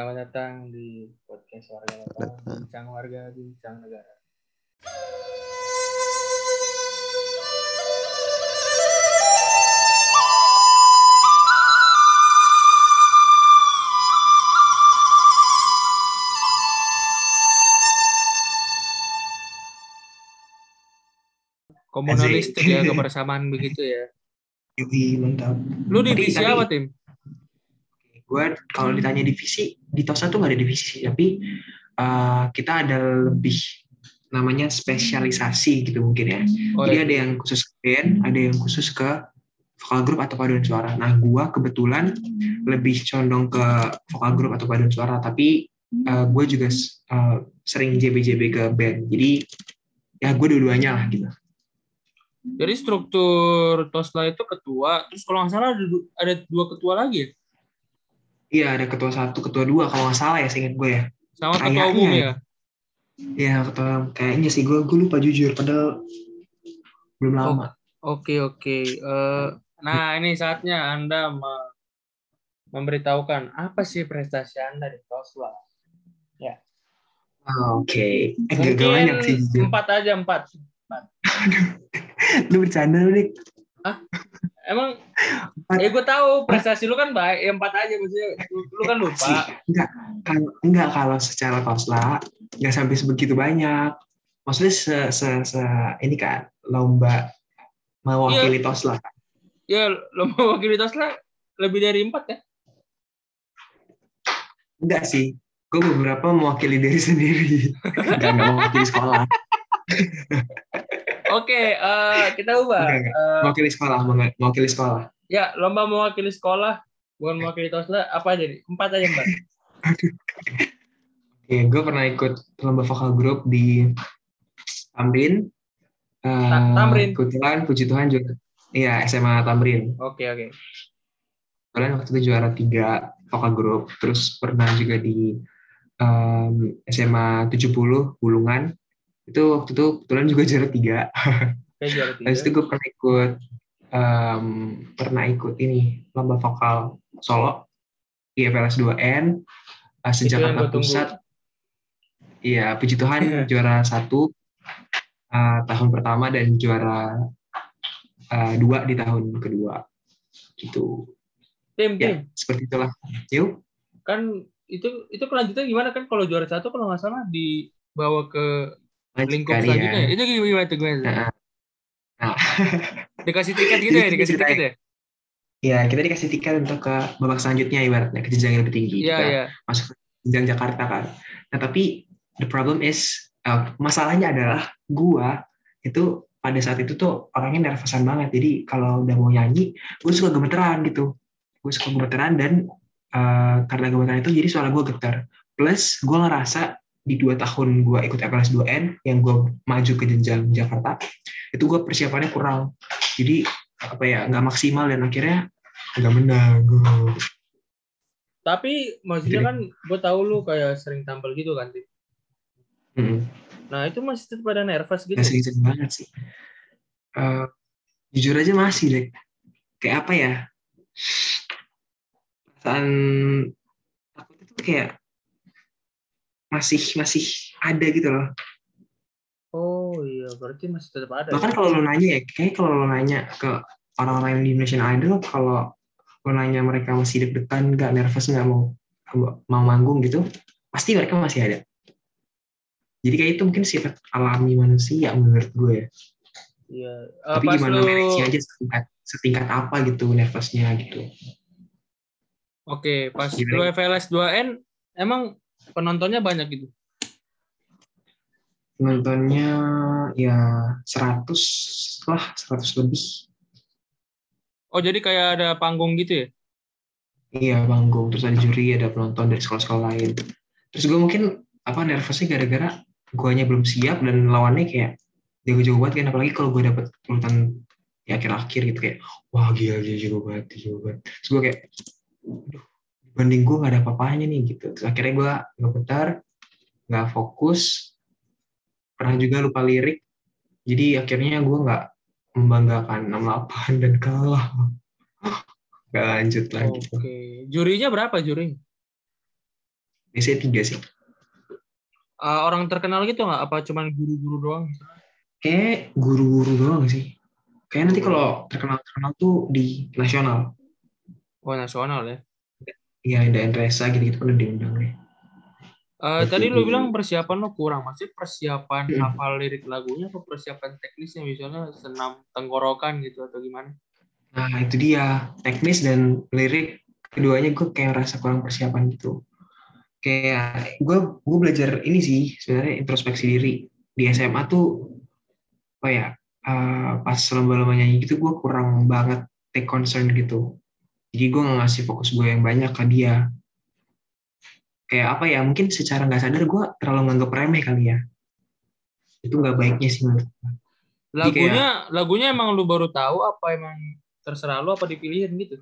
Selamat datang di podcast warga lokal, bincang warga, bincang negara. Komunalistik ya kebersamaan begitu ya. Yui, mantap. Lu di divisi apa tim? Gue kalau ditanya divisi, di TOSA tuh nggak ada divisi, tapi uh, kita ada lebih namanya spesialisasi gitu mungkin ya. Oh, Jadi ya. ada yang khusus ke band, ada yang khusus ke vokal group atau paduan suara. Nah, gua kebetulan lebih condong ke vokal group atau paduan suara, tapi uh, gue juga uh, sering JB-JB ke band. Jadi ya gue dua-duanya lah gitu. Jadi struktur TOSLA itu ketua, terus kalau nggak salah ada, ada dua ketua lagi ya? Iya, ada ketua satu, ketua dua kalau nggak salah ya, seingat gue ya. Sama ketua Kayaknya umum ya. ya? Ya, ketua kayaknya sih gue gue lupa jujur, padahal belum lama. Oke oke. Eh, nah ini saatnya Anda me- memberitahukan apa sih prestasi Anda di TOSLA. Ah, Oke, eh banyak sih Mungkin jujur. empat aja empat. Lu bercanda lu nih. Emang, Empat. eh gue tahu prestasi lu kan baik, ya empat aja maksudnya. Lu, lu kan lupa. Sih, enggak kalau enggak kalau secara kosla nggak sampai sebegitu banyak. Maksudnya se, se, se ini kan lomba mewakili tosla. Ya, lo mau wakili TOSLA lebih dari empat ya? Enggak sih. Gue beberapa mewakili diri sendiri. Enggak, enggak mewakili sekolah. Oke, eh, kita ubah. Enggak, enggak. Eh, Mewakili sekolah, mewa- mewakili sekolah. ya, lomba mewakili sekolah, bukan mewakili TOSLA, apa aja nih? Empat aja empat. Oke, gue pernah ikut lomba vokal grup di Tamrin. Ta- Tamrin? Kebetulan, puji Tuhan juga. Iya, SMA Tamrin. Oke oke. Kalian waktu itu juara tiga vokal grup. Terus pernah juga di em, SMA 70 Bulungan. Itu waktu itu kebetulan juga juara tiga. Oke, juara tiga. Habis itu gue pernah ikut em, pernah ikut ini lomba vokal solo di FLS 2N eh, Itu sejak Jakarta. Pusat. Iya, puji Tuhan Iya. juara satu eh, tahun pertama dan juara eh, dua di tahun kedua. Gitu. Tim, tim. Ya, seperti itulah. Yuk. kan itu itu kelanjutan gimana kan kalau juara satu kalau nggak salah dibawa ke lingkup Lanjutkan, selanjutnya ya. itu gimana tuh gimana? Nah, nah. dikasih tiket gitu ya dikasih tiket ya Ya, kita dikasih tiket untuk ke babak selanjutnya ibaratnya ke jenjang yang lebih tinggi. iya Kita iya masuk ke jenjang Jakarta kan. Nah, tapi the problem is uh, masalahnya adalah gua itu pada saat itu tuh orangnya nervousan banget. Jadi kalau udah mau nyanyi, gue suka gemeteran gitu. Gue suka gemeteran dan uh, karena gemeteran itu jadi suara gue getar. Plus gue ngerasa di dua tahun gue ikut FLS 2N yang gue maju ke jenjang Jakarta itu gue persiapannya kurang. Jadi apa ya nggak maksimal dan akhirnya nggak menang gue. tapi maksudnya Jadi- kan gue tahu lu kayak sering tampil gitu kan Tim. Mm-mm. nah itu masih tetap pada nervous gitu Gak sering banget sih. Eh, jujur aja masih deh. Kayak apa ya? Perasaan takut itu kayak masih masih ada gitu loh. oh iya berarti masih tetap ada Bahkan ya? kalau lo nanya ya, kayak kalau lo nanya ke orang-orang di Indonesian Idol, kalau lo nanya mereka masih deg-degan, nggak nervous, nggak mau mau manggung gitu, pasti mereka masih ada. Jadi kayak itu mungkin sifat alami manusia menurut gue ya. iya Eh, tapi gimana manage aja setingkat, setingkat apa gitu nervousnya gitu oke pas Gimana? lu FLS 2N emang penontonnya banyak gitu? Nontonnya ya 100 lah 100 lebih. Oh jadi kayak ada panggung gitu ya? Iya panggung. Terus ada juri ada penonton dari sekolah-sekolah lain. Terus gue mungkin apa nervousnya gara-gara guanya belum siap dan lawannya kayak jago-jago banget kan. Apalagi kalau gue dapet urutan di akhir-akhir gitu kayak wah gila dia jago banget dia jago banget. Terus gue kayak aduh dibanding gue gak ada apa-apanya nih gitu. Terus akhirnya gue ngebentar nggak fokus. Pernah juga lupa lirik. Jadi akhirnya gue nggak membanggakan 68 dan kalah. Nggak lanjut lagi oke. Jurinya berapa jurinya biasanya tiga sih. Uh, orang terkenal gitu nggak? Apa cuman guru-guru doang? kayak guru-guru doang sih. Kayak nanti kalau terkenal terkenal tuh di nasional. Oh nasional ya. Ya ada Endresa gitu gitu pernah diundang Eh, Oke, tadi lu bilang persiapan lo kurang. Maksudnya persiapan Hmm. hafal lirik lagunya atau persiapan teknisnya misalnya senam tenggorokan gitu atau gimana? Nah, itu dia. Teknis dan lirik, keduanya gue kayak rasa kurang persiapan gitu. Kayak gue gue belajar ini sih, sebenarnya introspeksi diri. Di SMA tuh, apa ya, eh, pas lomba-lomba nyanyi gitu, gue kurang banget take concern gitu. Jadi gue ngasih fokus gue yang banyak ke dia. Kayak apa ya, mungkin secara nggak sadar gue terlalu nganggap remeh kali ya. Itu nggak baiknya sih menurut gue. Lagunya lagunya emang lu baru tahu apa emang terserah lu apa dipilihin gitu?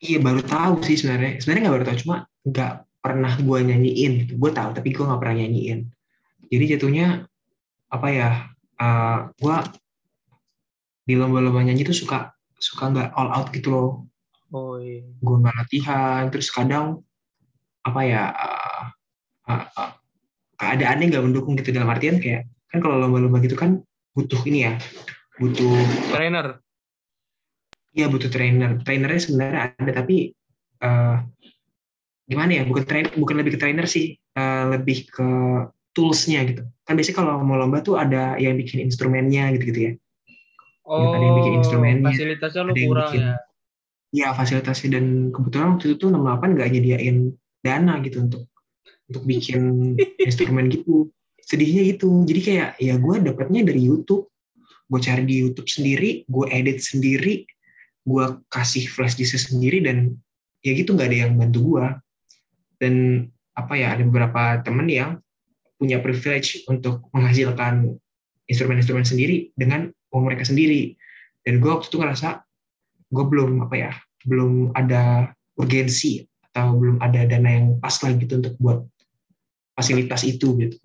Iya baru tahu sih sebenarnya. Sebenarnya nggak baru tahu, cuma nggak pernah gue nyanyiin. Gitu. Gue tahu, tapi gue nggak pernah nyanyiin. Jadi jatuhnya apa ya? Uh, gue di lomba-lomba nyanyi tuh suka suka nggak all out gitu loh. Oh iya. Gue nggak latihan. Terus kadang apa ya? Uh, uh, uh, keadaannya nggak mendukung gitu dalam artian kayak kan kalau lomba-lomba gitu kan butuh ini ya, butuh Trainer. Iya butuh trainer. Trainernya sebenarnya ada tapi eh, gimana ya? Bukan train, bukan lebih ke trainer sih, eh, lebih ke toolsnya gitu. Kan biasanya kalau mau lomba tuh ada yang bikin instrumennya gitu-gitu ya. Oh, ada yang bikin instrumennya, fasilitasnya lu kurang bikin- ya. Iya fasilitasnya dan kebetulan waktu itu tuh 68 nggak nyediain dana gitu untuk untuk bikin instrumen gitu. Sedihnya gitu. Jadi kayak ya gue dapetnya dari YouTube. Gue cari di YouTube sendiri, gue edit sendiri, gue kasih flash disk sendiri dan ya gitu nggak ada yang bantu gue. Dan apa ya ada beberapa temen yang punya privilege untuk menghasilkan instrumen-instrumen sendiri dengan uang mereka sendiri. Dan gue waktu itu ngerasa gue belum apa ya belum ada urgensi atau belum ada dana yang pas lah gitu untuk buat fasilitas itu gitu.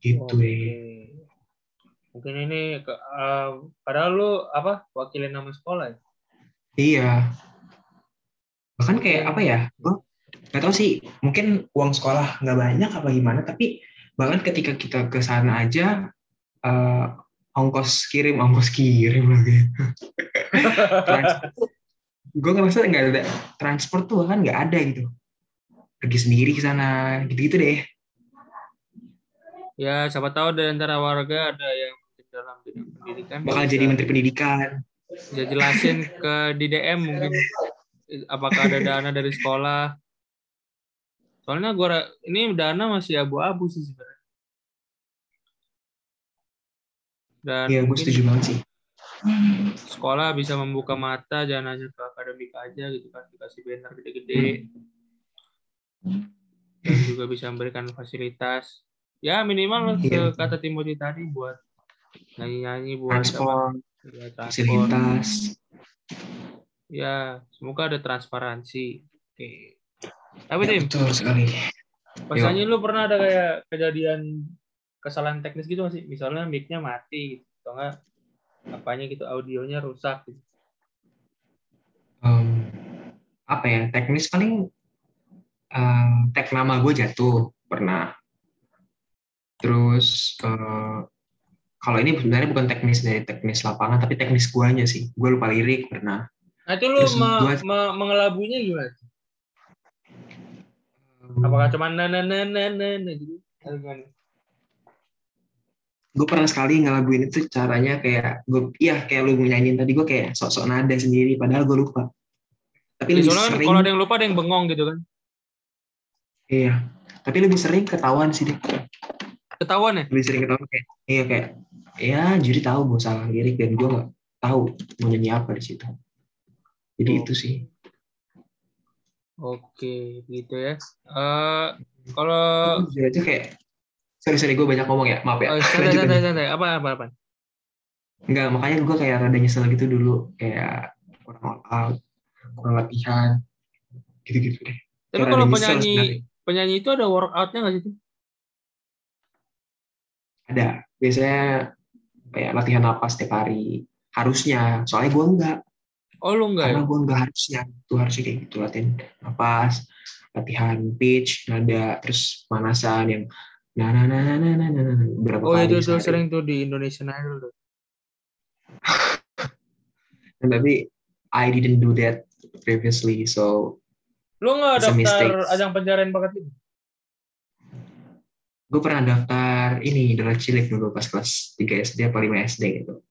Gitu ya Mungkin ini ke, eh, padahal lu apa wakilin nama sekolah ya? iya. Bahkan kayak apa ya gue nggak tahu sih mungkin uang sekolah nggak banyak apa gimana tapi bahkan ketika kita ke sana aja eh, ongkos kirim ongkos kirim lagi gue ngerasa nggak ada transport tuh kan nggak ada gitu pergi sendiri ke sana gitu-gitu deh Ya, siapa tahu dari antara warga ada yang dalam bidang pendidikan. bakal bisa- jadi menteri pendidikan bisa jelasin ke di DM mungkin apakah ada dana dari sekolah. Soalnya gua ra- ini dana masih abu-abu sih sebenarnya. Dan iya gue setuju banget sih. sekolah bisa membuka mata jangan hanya ke akademik aja gitu kan dikasih banner gede-gede. Dan juga bisa memberikan fasilitas. Ya minimal Iya. ke kata Timothy tadi buat nyanyi-nyanyi buat transport ya, transport fasilitas. Ya semoga ada transparansi. Oke. Tapi ya, Tim betul sekali. pas lu pernah ada kayak kejadian kesalahan teknis gitu nggak sih misalnya mic-nya mati gitu atau enggak apanya gitu audionya rusak gitu. Em, apa ya teknis paling em, tag nama gue jatuh pernah terus eh, kalau ini sebenarnya bukan teknis dari teknis lapangan tapi teknis guanya sih gue lupa lirik pernah Nah itu lu me- gua- me- mengelabunya gimana? Apakah cuma na na na na na gitu? Gimana? Gue pernah sekali ngelaguin itu caranya kayak gue iya kayak lu nyanyiin tadi gue kayak sok-sok nada sendiri padahal gue lupa tapi Ya, lebih soalnya kan sering kalau ada yang lupa ada yang bengong gitu kan. iya tapi lebih sering ketahuan sih deh Ketahuan ya? lebih sering ketahuan kayak iya kayak ya juri tahu gue salah lirik dan gue nggak tahu mau nyanyi apa di situ jadi Oh. itu sih Oke, gitu ya. Eh kalau aja kayak sorry sorry gue banyak ngomong ya. Maaf ya. Oh, santai santai santai apa apa apa. Enggak, makanya gue kayak rada nyesel gitu dulu. Kayak kurang all out kurang latihan gitu-gitu deh. Tapi Kayak kalau penyanyi sebenarnya. penyanyi itu ada workoutnya nggak sih? Ada. Biasanya kayak latihan napas setiap hari. Harusnya. Soalnya gue enggak Oh lu enggak ya? karena gue enggak harusnya. Tuh harusnya kayak gitu. Latihan napas latihan pitch nada terus pemanasan yang nah nah nah nah nah nah, nah, nah, berapa Oh kali itu tuh sering tuh di Indonesian Idol tuh. Nah, tapi I didn't do that previously so Lu nggak daftar mistake. ajang pencarian bakat itu? gue pernah daftar ini Dora Cilik dulu pas kelas 3 SD apa 5 SD gitu